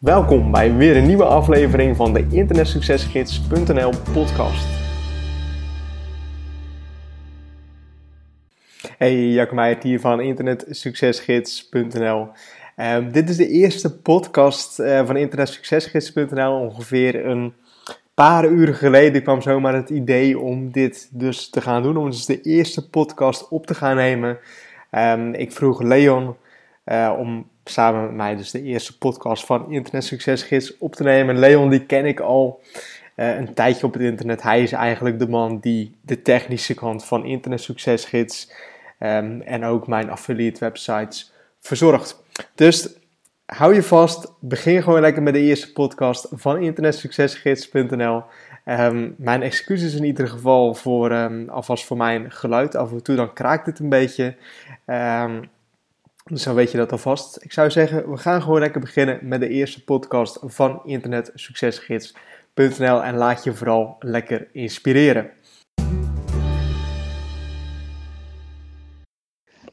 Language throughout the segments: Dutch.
Welkom bij weer een nieuwe aflevering van de internetsuccesgids.nl podcast. Hey, Jacques Meijert hier van internetsuccesgids.nl. Ehm, dit is de eerste podcast uh, van internetsuccesgids.nl. Ongeveer een paar uur geleden kwam zomaar het idee om dit dus te gaan doen. Om dus de eerste podcast op te gaan nemen. Um, ik vroeg Leon uh, om samen met mij dus de eerste podcast van Internet Succesgids op te nemen. Leon die ken ik al uh, een tijdje op het internet. Hij is eigenlijk de man die de technische kant van Internet Succesgids um, en ook mijn affiliate websites verzorgt. Dus hou je vast, begin gewoon lekker met de eerste podcast van internetsuccesgids.nl. Um, mijn excuses in ieder geval voor um, alvast voor mijn geluid. Af en toe dan kraakt het een beetje. Dus dan weet je dat alvast. Ik zou zeggen, we gaan gewoon lekker beginnen met de eerste podcast van internetsuccesgids.nl en laat je vooral lekker inspireren.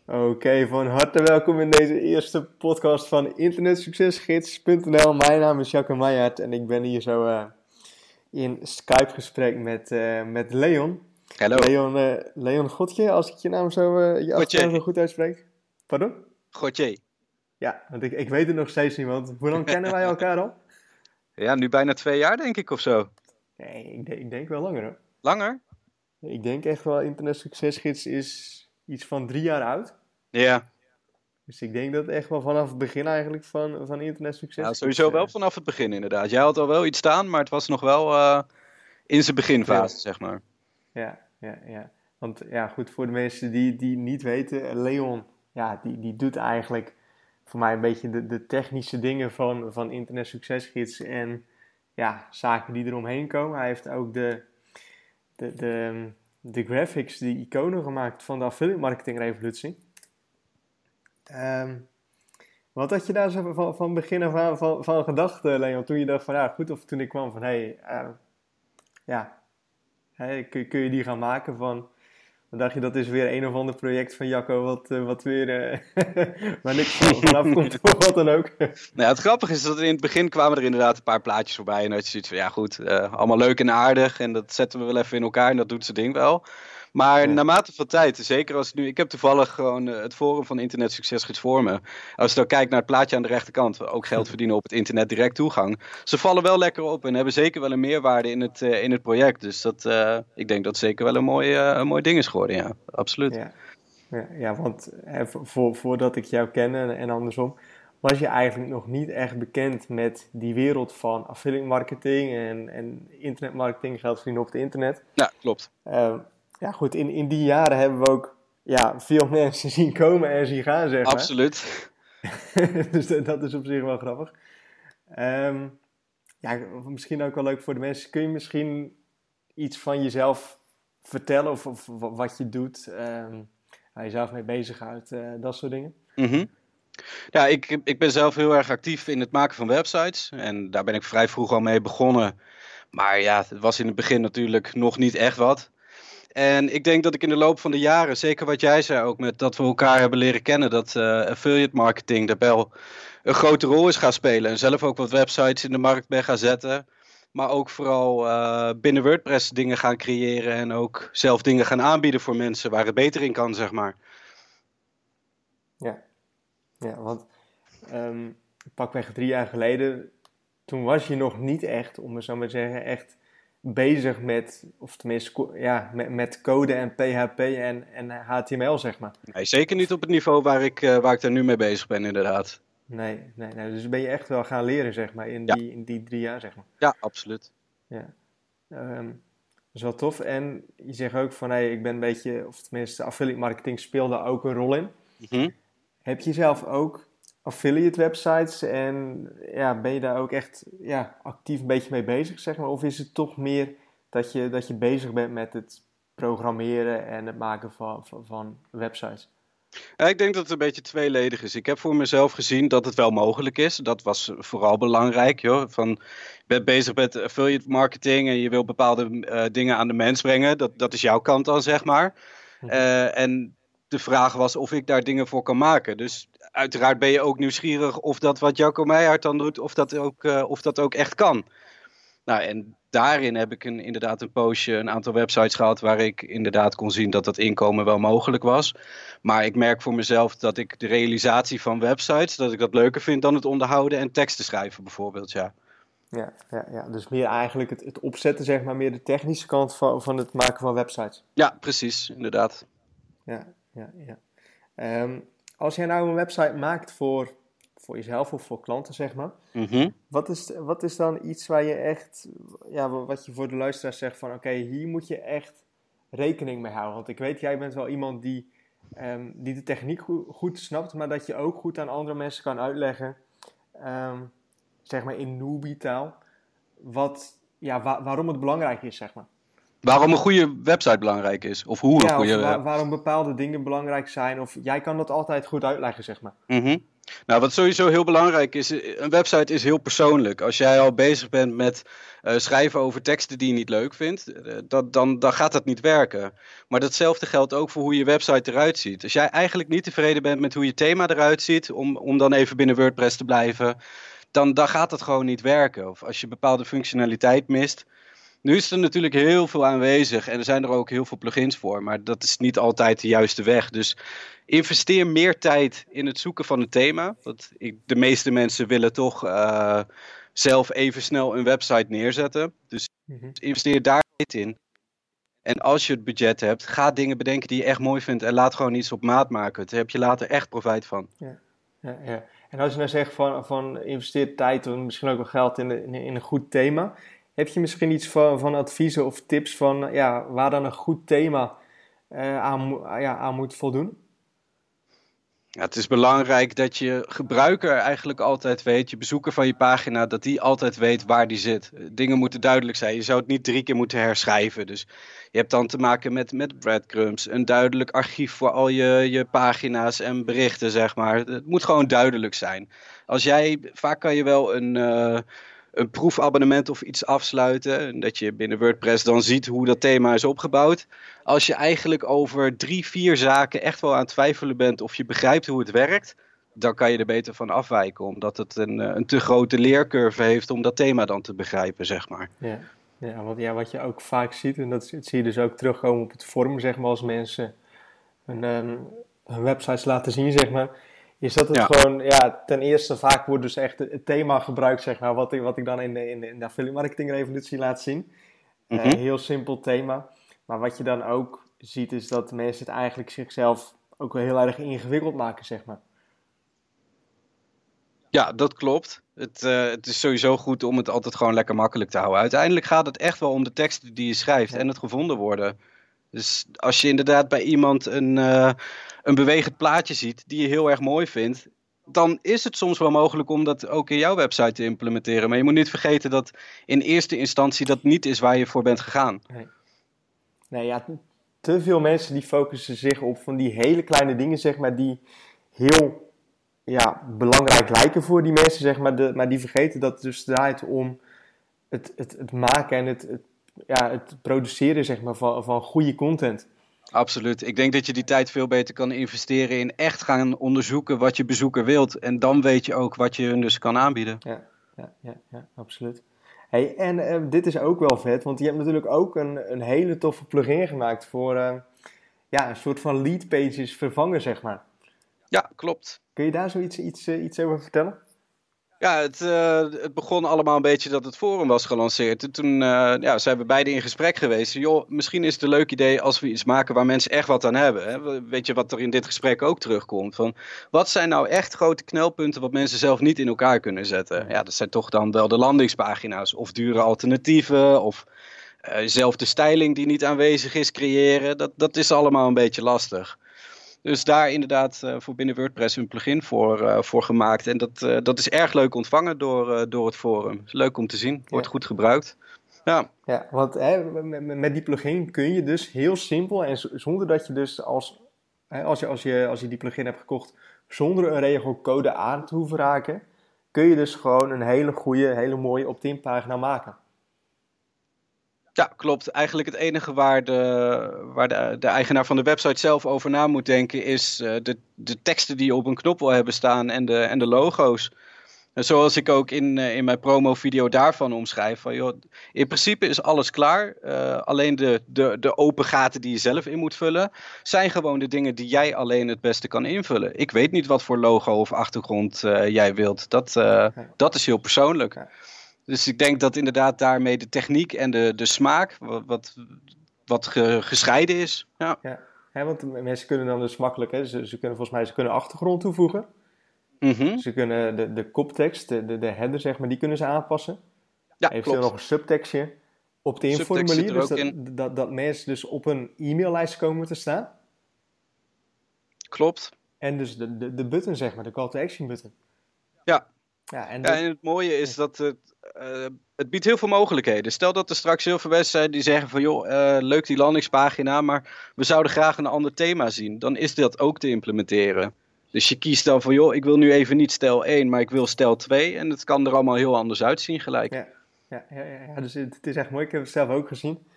Oké, okay, van harte welkom in deze eerste podcast van internetsuccesgids.nl. Mijn naam is Jacques Meijer en ik ben hier zo uh, in Skype gesprek met, uh, met Leon. Hallo. Leon, uh, Leon Godje, als ik je naam zo, je zo goed uitspreek. Pardon? Gauthier. Ja, want ik, ik weet het nog steeds niet, want hoe lang kennen wij elkaar al? Ja, nu bijna twee jaar denk ik of zo. Nee, ik, denk, ik denk wel langer hoor. Langer? Ik denk echt wel, Internet Succesgids is iets van drie jaar oud. Ja. Dus ik denk dat echt wel vanaf het begin eigenlijk van, van Internet Succes. Ja, sowieso wel vanaf het begin inderdaad. Jij had al wel iets staan, maar het was nog wel uh, in zijn beginfase, ja. zeg maar. Ja, ja, ja. Want ja, goed, voor de mensen die, die niet weten, Leon ja, die, die doet eigenlijk voor mij een beetje de, de technische dingen van, van Internet Succesgids en ja, zaken die eromheen komen. Hij heeft ook de, de, de, de graphics, de iconen gemaakt van de affiliate marketing revolutie. Um, wat had je daar zo van, van begin af aan van, van gedacht, Leon, toen je dacht van ja, goed, of toen ik kwam van hé, hey, uh, ja, kun, kun je die gaan maken van dan dacht je, dat is weer een of ander project van Jacco, wat, uh, wat weer uh, waar niks vanaf komt of wat dan ook. Nou ja, het grappige is dat in het begin kwamen er inderdaad een paar plaatjes voorbij. En dat je zoiets van, ja goed, uh, allemaal leuk en aardig. En dat zetten we wel even in elkaar en dat doet zijn ding wel. Maar ja. naarmate van tijd, zeker als nu, ik heb toevallig gewoon het forum van Internet Succesgids voor me. Als je dan kijkt naar het plaatje aan de rechterkant, ook geld verdienen op het internet direct toegang. Ze vallen wel lekker op en hebben zeker wel een meerwaarde in het, uh, in het project. Dus dat, uh, ik denk dat zeker wel een mooi, een mooi ding is geworden, ja, absoluut. Ja, ja, want hè, voor, voordat ik jou ken en, en andersom, was je eigenlijk nog niet echt bekend met die wereld van affiliate marketing en, en internetmarketing, geld verdienen op het internet. Ja, klopt. Uh, ja, goed, in, in die jaren hebben we ook ja, veel mensen zien komen en zien gaan, zeg maar. Absoluut. dus dat, is op zich wel grappig. Um, ja, misschien ook wel leuk voor de mensen. Kun je misschien iets van jezelf vertellen of, of wat je doet, um, waar je zelf mee bezighoudt, uh, dat soort dingen? Mm -hmm. Ja, ik, ik ben zelf heel erg actief in het maken van websites. En daar ben ik vrij vroeg al mee begonnen. Maar ja, het was in het begin natuurlijk nog niet echt wat. En ik denk dat ik in de loop van de jaren, zeker wat jij zei ook, met dat we elkaar hebben leren kennen, dat uh, affiliate marketing daar wel een grote rol is gaan spelen. En zelf ook wat websites in de markt ben gaan zetten. Maar ook vooral uh, binnen WordPress dingen gaan creëren en ook zelf dingen gaan aanbieden voor mensen waar het beter in kan, zeg maar. Ja, ja want um, pakweg drie jaar geleden, toen was je nog niet echt, om het zo maar te zeggen, echt bezig met, of tenminste ja, met, met code en PHP en, en HTML, zeg maar. Nee, zeker niet op het niveau waar ik, uh, waar ik daar nu mee bezig ben, inderdaad. Nee, nee, nee, dus ben je echt wel gaan leren, zeg maar, in, ja. die, in die drie jaar, zeg maar. Ja, absoluut. Ja. Um, dat is wel tof. En je zegt ook van, hé, hey, ik ben een beetje, of tenminste, affiliate marketing speelde ook een rol in. Mm -hmm. Heb je zelf ook affiliate websites en ja, ben je daar ook echt ja, actief een beetje mee bezig, zeg maar? Of is het toch meer dat je, dat je bezig bent met het programmeren en het maken van, van, van websites? Ja, ik denk dat het een beetje tweeledig is. Ik heb voor mezelf gezien dat het wel mogelijk is. Dat was vooral belangrijk. Joh. Van, je bent bezig met affiliate marketing en je wil bepaalde uh, dingen aan de mens brengen. Dat, dat is jouw kant dan, zeg maar. Uh, en de vraag was of ik daar dingen voor kan maken. Dus uiteraard ben je ook nieuwsgierig of dat wat Jacco Meijert dan doet, of dat ook, of dat ook echt kan. Nou, en daarin heb ik een, inderdaad een postje, een aantal websites gehad waar ik inderdaad kon zien dat dat inkomen wel mogelijk was. Maar ik merk voor mezelf dat ik de realisatie van websites, dat ik dat leuker vind dan het onderhouden en teksten schrijven bijvoorbeeld, ja. Ja, ja, ja, dus meer eigenlijk het, het opzetten, zeg maar, meer de technische kant van, van het maken van websites. Ja, precies, inderdaad. Ja, ja, ja. Ehm, als jij nou een website maakt voor voor jezelf of voor klanten, zeg maar. Mhm. wat, is, wat is dan iets waar je echt, ja, wat je voor de luisteraar zegt van, oké, hier moet je echt rekening mee houden. Want ik weet, jij bent wel iemand die, um, die de techniek goed, snapt, maar dat je ook goed aan andere mensen kan uitleggen, ehm, zeg maar in newbie-taal, wat, ja, waarom het belangrijk is, zeg maar. Waarom een goede website belangrijk is, of hoe een goede... Of waarom bepaalde dingen belangrijk zijn, of jij kan dat altijd goed uitleggen, zeg maar. Mhm. Nou, wat sowieso heel belangrijk is, een website is heel persoonlijk. Als jij al bezig bent met uh, schrijven over teksten die je niet leuk vindt, uh, dat, dan, dan gaat dat niet werken. Maar datzelfde geldt ook voor hoe je website eruit ziet. Als jij eigenlijk niet tevreden bent met hoe je thema eruit ziet, om, om dan even binnen WordPress te blijven, dan, dan gaat dat gewoon niet werken. Of als je bepaalde functionaliteit mist, nu is er natuurlijk heel veel aanwezig en er zijn er ook heel veel plugins voor, maar dat is niet altijd de juiste weg. Dus investeer meer tijd in het zoeken van een thema. Want ik, de meeste mensen willen toch uh, zelf even snel een website neerzetten. Dus mm investeer daar tijd in. En als je het budget hebt, ga dingen bedenken die je echt mooi vindt en laat gewoon iets op maat maken. Daar heb je later echt profijt van. Ja, ja, ja. En als je nou zegt van, van investeer tijd en misschien ook wel geld in, in, in een goed thema heb je misschien iets van, van adviezen of tips van ja, waar dan een goed thema uh, aan, ja, aan moet voldoen? Ja, het is belangrijk dat je gebruiker eigenlijk altijd weet, je bezoeker van je pagina, dat die altijd weet waar die zit. Dingen moeten duidelijk zijn. Je zou het niet drie keer moeten herschrijven. Dus je hebt dan te maken met, met breadcrumbs, een duidelijk archief voor al je, je pagina's en berichten, zeg maar. Het moet gewoon duidelijk zijn. Als jij, vaak kan je wel een. Uh, een proefabonnement of iets afsluiten. En dat je binnen WordPress dan ziet hoe dat thema is opgebouwd. Als je eigenlijk over drie, vier zaken echt wel aan het twijfelen bent of je begrijpt hoe het werkt, dan kan je er beter van afwijken. Omdat het een, eh, een te grote leercurve heeft om dat thema dan te begrijpen, zeg maar. Ja, ja, wat, ja wat je ook vaak ziet, en dat zie je dus ook terugkomen op het forum, zeg maar, als mensen hun, um, hun websites laten zien, zeg maar is dat het gewoon, ja, ten eerste vaak wordt dus echt het thema gebruikt, zeg maar, wat ik, wat ik dan in de, in de, in de affiliate marketing revolutie laat zien. Mm heel simpel thema. Maar wat je dan ook ziet, is dat mensen het eigenlijk zichzelf ook wel heel erg ingewikkeld maken, zeg maar. Ja, dat klopt. Het, uh, het is sowieso goed om het altijd gewoon lekker makkelijk te houden. Uiteindelijk gaat het echt wel om de teksten die je schrijft en het gevonden worden. Dus als je inderdaad bij iemand een, uh, een bewegend plaatje ziet die je heel erg mooi vindt, dan is het soms wel mogelijk om dat ook in jouw website te implementeren. Maar je moet niet vergeten dat in eerste instantie dat niet is waar je voor bent gegaan. Nee, nee ja, te veel mensen die focussen zich op van die hele kleine dingen, zeg maar, die heel ja, belangrijk lijken voor die mensen, zeg maar, de, maar die vergeten dat het dus draait om het, het, het maken en het, het ja, het produceren zeg maar, van, van goede content. Absoluut. Ik denk dat je die tijd veel beter kan investeren in echt gaan onderzoeken wat je bezoeker wilt. En dan weet je ook wat je hun dus kan aanbieden. Ja, ja, ja, ja absoluut. Hey, en uh, dit is ook wel vet, want je hebt natuurlijk ook een, een hele toffe plugin gemaakt voor uh, ja, een soort van lead pages vervangen, zeg maar. Ja, klopt. Kun je daar zoiets iets, uh, iets over vertellen? Ja, het, uh, het, begon allemaal een beetje dat het forum was gelanceerd. En toen uh, ja, zijn we beide in gesprek geweest. Joh, misschien is het een leuk idee als we iets maken waar mensen echt wat aan hebben. Hè? Weet je wat er in dit gesprek ook terugkomt? Van, wat zijn nou echt grote knelpunten wat mensen zelf niet in elkaar kunnen zetten? Ja, dat zijn toch dan wel de landingspagina's of dure alternatieven of uh, zelf de styling die niet aanwezig is creëren. Dat, dat is allemaal een beetje lastig. Dus daar inderdaad uh, voor binnen WordPress een plugin voor, uh, voor gemaakt. En dat, uh, dat is erg leuk ontvangen door, door het forum. Leuk om te zien, wordt ja. goed gebruikt. Ja, ja want hè, met, met, die plugin kun je dus heel simpel en zonder dat je dus als, hè, als, je, als, je, als je die plugin hebt gekocht, zonder een regelcode aan te hoeven raken, kun je dus gewoon een hele goede, hele mooie opt-in pagina maken. Ja, klopt. Eigenlijk het enige waar, de, waar de, de eigenaar van de website zelf over na moet denken is uh, de, de teksten die je op een knop wil hebben staan en de, en de logo's. En zoals ik ook in, uh, in mijn promo-video daarvan omschrijf. Van, joh, in principe is alles klaar. Uh, alleen de, de, de open gaten die je zelf in moet vullen, zijn gewoon de dingen die jij alleen het beste kan invullen. Ik weet niet wat voor logo of achtergrond jij wilt. Dat, dat is heel persoonlijk. Dus ik denk dat inderdaad daarmee de techniek en de, de smaak wat, wat, ge, gescheiden is. Ja. ja. want mensen kunnen dan dus makkelijk, hè, ze, ze kunnen volgens mij ze kunnen achtergrond toevoegen. Mm -hmm. Ze kunnen de, de koptekst, de, de, de header zeg maar, die kunnen ze aanpassen. Ja, Eventueel nog een subtekstje op de informulier. Dus dat, dat, dat mensen dus op een e-maillijst komen te staan. Klopt. En dus de, de, de button zeg maar, de call to action button. Ja, ja, en, ja, en het mooie is dat het, uh, het biedt heel veel mogelijkheden. Stel dat er straks heel veel zijn die zeggen van joh, uh, leuk die landingspagina, maar we zouden graag een ander thema zien. Dan is dat ook te implementeren. Dus je kiest dan van joh, ik wil nu even niet stel 1, maar ik wil stel 2. En het kan er allemaal heel anders uitzien gelijk. Ja, ja, ja, ja dus het, is echt mooi. Ik heb het zelf ook gezien.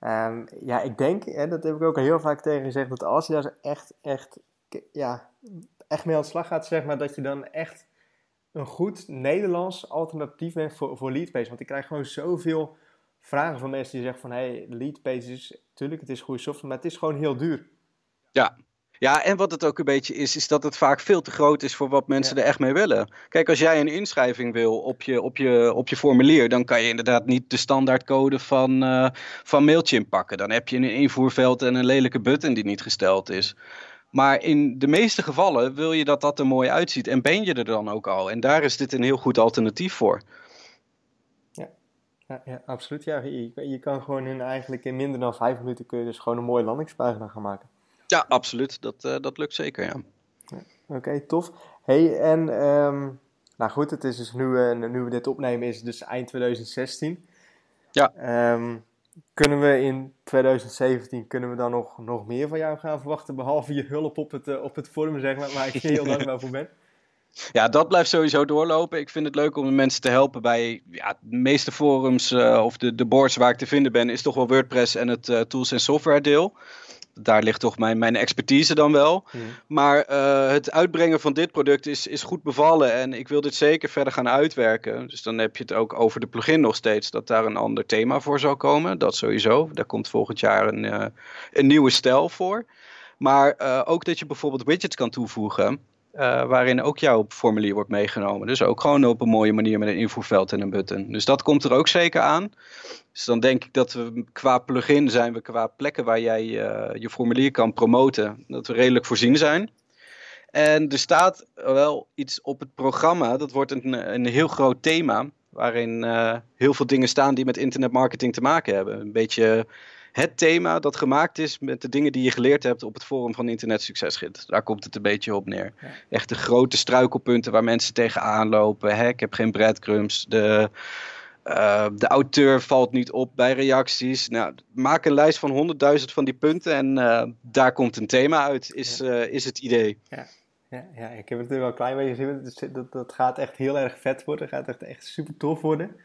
Um, ja, ik denk, en dat heb ik ook al heel vaak tegen gezegd, dat als je daar echt, echt, ja, echt mee aan de slag gaat, zeg maar, dat je dan echt een goed Nederlands alternatief bent voor, voor Leadpages. Want ik krijg gewoon zoveel vragen van mensen die zeggen van... Hey, Leadpages, natuurlijk, het is goede software, maar het is gewoon heel duur. Ja, ja, en wat het ook een beetje is, is dat het vaak veel te groot is voor wat mensen er echt mee willen. Kijk, als jij een inschrijving wil op je, op je, op je formulier, dan kan je inderdaad niet de standaardcode van, uh, van Mailchimp pakken. Dan heb je een invoerveld en een lelijke button die niet gesteld is. Maar in de meeste gevallen wil je dat dat er mooi uitziet en ben je er dan ook al. En daar is dit een heel goed alternatief voor. Ja, ja, ja absoluut. Ja. Je, je, kan gewoon in, eigenlijk in minder dan vijf minuten kun je dus gewoon een mooie landingspagina gaan maken. Ja, absoluut. Dat, uh, dat lukt zeker, ja. ja Oké, okay, tof. hey, en um, nou goed, het is dus nu, uh, nu we dit opnemen is het dus eind 2016. Ja. Um, kunnen we in 2017 kunnen we dan nog, nog meer van jou gaan verwachten, behalve je hulp op het, uh, op het forum, zeg maar, waar ik heel dankbaar voor ben? Ja, dat blijft sowieso doorlopen. Ik vind het leuk om de mensen te helpen bij ja, de meeste forums uh, of de, de boards waar ik te vinden ben, is toch wel WordPress en het uh, tools en software deel daar ligt toch mijn, mijn expertise dan wel. Hmm. Maar uh, het uitbrengen van dit product is, is goed bevallen en ik wil dit zeker verder gaan uitwerken. Dus dan heb je het ook over de plugin nog steeds, dat daar een ander thema voor zal komen. Dat sowieso. Daar komt volgend jaar een, uh, een nieuwe stijl voor. Maar uh, ook dat je bijvoorbeeld widgets kan toevoegen. Uh, waarin ook jouw formulier wordt meegenomen. Dus ook gewoon op een mooie manier met een invoerveld en een button. Dus dat komt er ook zeker aan. Dus dan denk ik dat we qua plugin zijn we qua plekken waar jij uh, je formulier kan promoten, dat we redelijk voorzien zijn. En er staat wel iets op het programma, dat wordt een, een heel groot thema, waarin uh, heel veel dingen staan die met internetmarketing te maken hebben. Een beetje het thema dat gemaakt is met de dingen die je geleerd hebt op het forum van Internet Succesgids. Daar komt het een beetje op neer. Ja. Echt de grote struikelpunten waar mensen tegenaan lopen. Hè? Ik heb geen breadcrumbs. De, uh, de auteur valt niet op bij reacties. Nou, maak een lijst van honderdduizend van die punten en uh, daar komt een thema uit, is, ja. uh, is het idee. Ja. Ja, ja, ik heb het natuurlijk al een klein beetje gezien. Dat, dat gaat echt heel erg vet worden. gaat echt, echt super tof worden.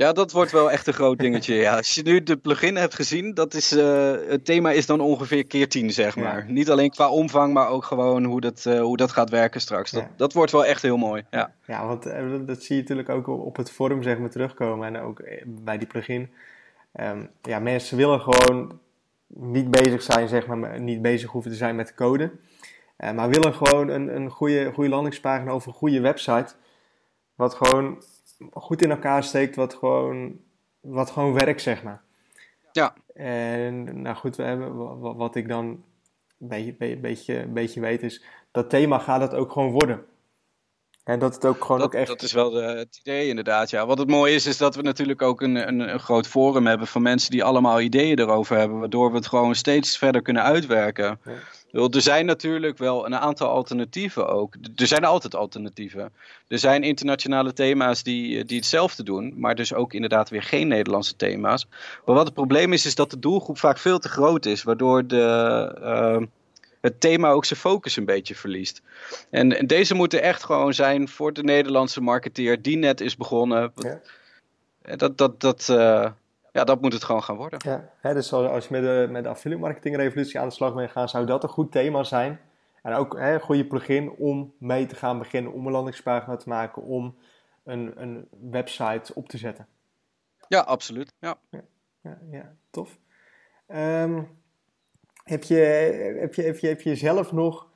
Ja, dat wordt wel echt een groot dingetje. Ja. Als je nu de plugin hebt gezien, dat is, uh, het thema is dan ongeveer keer 10, zeg maar. Ja. Niet alleen qua omvang, maar ook gewoon hoe dat, uh, hoe dat gaat werken straks. Dat, ja. dat wordt wel echt heel mooi. Ja, ja want uh, dat zie je natuurlijk ook op het forum zeg maar, terugkomen. En ook bij die plugin. Um, ja, mensen willen gewoon niet bezig zijn, zeg maar, niet bezig hoeven te zijn met code. maar willen gewoon een, een goede, goede landingspagina over een goede website. Wat gewoon goed in elkaar steekt, wat gewoon, wat gewoon werkt, zeg maar. Ja. En nou goed, we hebben, wat ik dan een beetje, beetje, beetje weet is, dat thema gaat het ook gewoon worden. En dat het ook gewoon dat, ook echt... Dat is wel de, het idee inderdaad, ja. Wat het mooie is, is dat we natuurlijk ook een, een, een, groot forum hebben van mensen die allemaal ideeën erover hebben, waardoor we het gewoon steeds verder kunnen uitwerken. Ja. Er zijn natuurlijk wel een aantal alternatieven ook. Er zijn altijd alternatieven. Er zijn internationale thema's die, eh, die hetzelfde doen, maar dus ook inderdaad weer geen Nederlandse thema's. Maar wat het probleem is, is dat de doelgroep vaak veel te groot is, waardoor de, uh, het thema ook zijn focus een beetje verliest. En, en, deze moeten echt gewoon zijn voor de Nederlandse marketeer die net is begonnen. Ja. Dat, dat, dat, uh, ja, dat moet het gewoon gaan worden. Ja, hè, dus als je met de, met de affiliate marketing revolutie aan de slag bent gaan, zou dat een goed thema zijn. En ook hè, een goede plugin om mee te gaan beginnen, om een landingspagina te maken, om een, een website op te zetten. Ja, absoluut. Ja, ja, ja, ja tof. Um, heb, je, heb, je, heb, je, heb je zelf nog,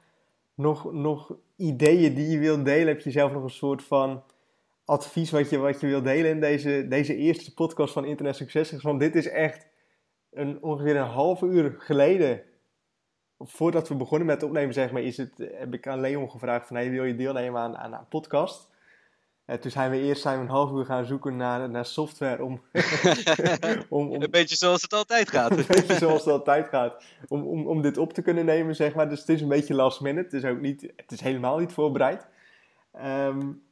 nog, nog ideeën die je wilt delen? Heb je zelf nog een soort van advies wat je, wat je wilt delen in deze, deze eerste podcast van Internet Succes? Want dit is echt een, ongeveer een half uur geleden voordat we begonnen met opnemen, zeg maar, is het, heb ik aan Leon gevraagd van, hey, wil je deelnemen aan, aan een podcast? En toen zijn we eerst zijn we een half uur gaan zoeken naar, naar software om, om, om, Een beetje zoals het altijd gaat. een beetje zoals het altijd gaat. Om, om, om dit op te kunnen nemen, zeg maar. Dus het is een beetje last minute. Het is ook niet, het is helemaal niet voorbereid. Um,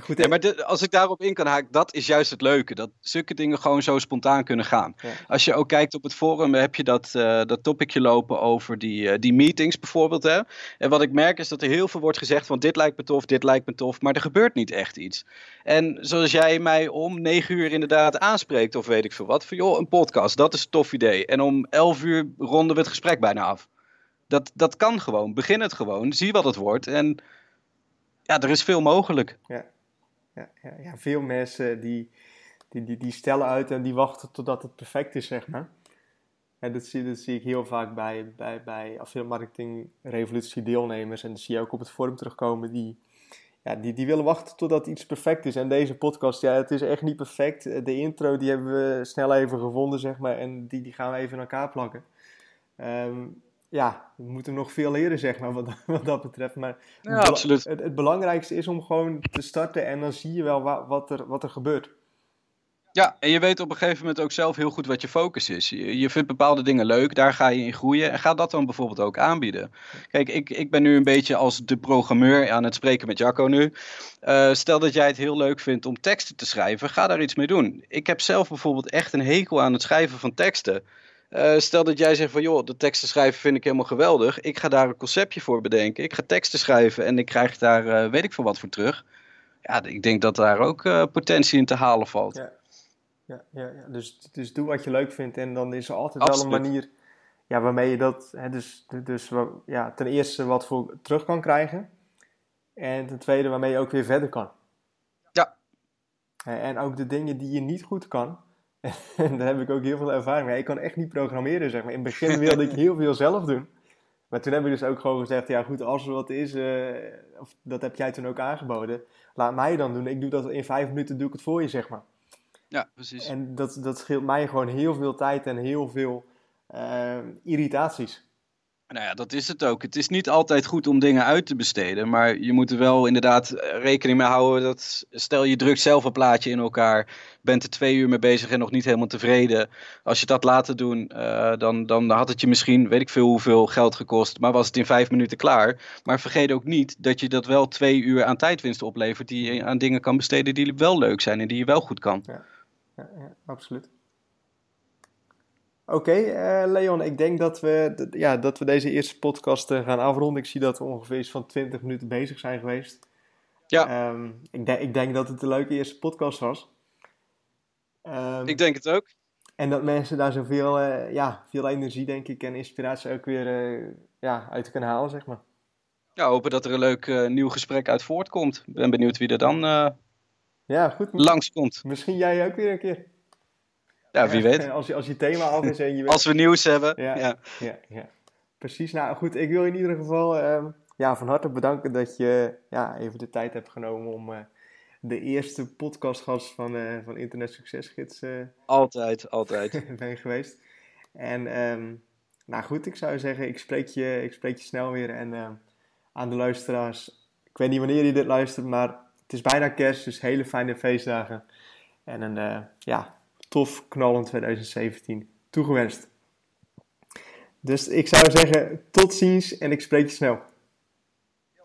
Goed, ja, maar als ik daarop in kan haken, dat is juist het leuke. Dat zulke dingen gewoon zo spontaan kunnen gaan. Als je ook kijkt op het forum, heb je dat, uh, dat topicje lopen over die, uh, die meetings bijvoorbeeld. Hè? En wat ik merk is dat er heel veel wordt gezegd van dit lijkt me tof, dit lijkt me tof. Maar er gebeurt niet echt iets. En zoals jij mij om negen uur inderdaad aanspreekt of weet ik veel wat. Van joh, een podcast, dat is een tof idee. En om elf uur ronden we het gesprek bijna af. Dat, dat kan gewoon. Begin het gewoon. Zie wat het wordt. En ja, er is veel mogelijk. Ja ja, ja, veel mensen die, die, die, die stellen uit en die wachten totdat het perfect is, zeg maar. En dat zie, dat zie ik heel vaak bij, bij, bij affiliate revolutie deelnemers. En dat zie je ook op het forum terugkomen. Die, ja, die, die willen wachten totdat iets perfect is. En deze podcast, ja, het is echt niet perfect. De intro, die hebben we snel even gevonden, zeg maar. En die, die gaan we even in elkaar plakken. Um, ja, we moeten nog veel leren, zeg maar, wat, wat dat betreft. Maar ja, absoluut. Het, het, belangrijkste is om gewoon te starten en dan zie je wel wat, wat, er, wat er gebeurt. Ja, en je weet op een gegeven moment ook zelf heel goed wat je focus is. Je, je vindt bepaalde dingen leuk, daar ga je in groeien. En ga dat dan bijvoorbeeld ook aanbieden. Kijk, ik, ik ben nu een beetje als de programmeur aan het spreken met Jacco nu. Uh, stel dat jij het heel leuk vindt om teksten te schrijven, ga daar iets mee doen. Ik heb zelf bijvoorbeeld echt een hekel aan het schrijven van teksten. Uh, stel dat jij zegt van joh, de teksten schrijven vind ik helemaal geweldig. Ik ga daar een conceptje voor bedenken. Ik ga teksten schrijven en ik krijg daar uh, weet ik veel wat voor terug. Ja, ik denk dat daar ook uh, potentie in te halen valt. Ja, ja, ja, ja. Dus, dus doe wat je leuk vindt en dan is er altijd Absoluut. wel een manier ja, waarmee je dat, hè, dus, dus ja, ten eerste wat voor terug kan krijgen. En ten tweede waarmee je ook weer verder kan. Ja. En ook de dingen die je niet goed kan, en daar heb ik ook heel veel ervaring mee. Ik kan echt niet programmeren, zeg maar. In het begin wilde ik heel veel zelf doen. Maar toen heb ik dus ook gewoon gezegd, ja goed, als er wat is, uh, of dat heb jij toen ook aangeboden, laat mij dan doen. Ik doe dat in vijf minuten, doe ik het voor je, zeg maar. Ja, precies. En dat, dat scheelt mij gewoon heel veel tijd en heel veel uh, irritaties. Nou ja, dat is het ook. Het is niet altijd goed om dingen uit te besteden. Maar je moet er wel inderdaad eh, rekening mee houden dat. Stel je drukt zelf een plaatje in elkaar. Bent er twee uur mee bezig en nog niet helemaal tevreden. Als je dat laten doen, uh, dan, dan had het je misschien, weet ik veel hoeveel geld gekost. Maar was het in vijf minuten klaar. Maar vergeet ook niet dat je dat wel twee uur aan tijdwinst oplevert. Die je aan dingen kan besteden die wel leuk zijn en die je wel goed kan. Ja, ja, ja absoluut. Oké, okay, uh, Leon, ik denk dat we, ja, dat we deze eerste podcast uh, gaan afronden. Ik zie dat we ongeveer iets van 20 minuten bezig zijn geweest. Ja. Um, ik, de ik, denk dat het een leuke eerste podcast was. Um, ik denk het ook. En dat mensen daar zoveel uh, ja, veel energie, denk ik, en inspiratie ook weer ja, uit kunnen halen, zeg maar. Ja, hopen dat er een leuk nieuw gesprek uit voortkomt. Ik ben benieuwd wie er dan ja, goed. langskomt. Misschien jij ook weer een keer. Ja, wie weet. Als je, als je thema af is en je weet... Als we nieuws hebben. Ja, ja. ja, Precies. Nou goed, ik wil in ieder geval uh, ja, van harte bedanken dat je ja, even de tijd hebt genomen om uh, de eerste podcastgast van, uh, van Internet Succesgids altijd, altijd. ben geweest. En um, nou goed, ik zou zeggen, ik spreek je, ik spreek je snel weer. En ehm, aan de luisteraars, ik weet niet wanneer je dit luistert, maar het is bijna kerst, dus hele fijne feestdagen. En een, ja, tof, knallend 2017 toegewenst. Dus ik zou zeggen, tot ziens en ik spreek je snel.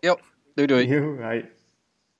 Jo, doei doei. Jo,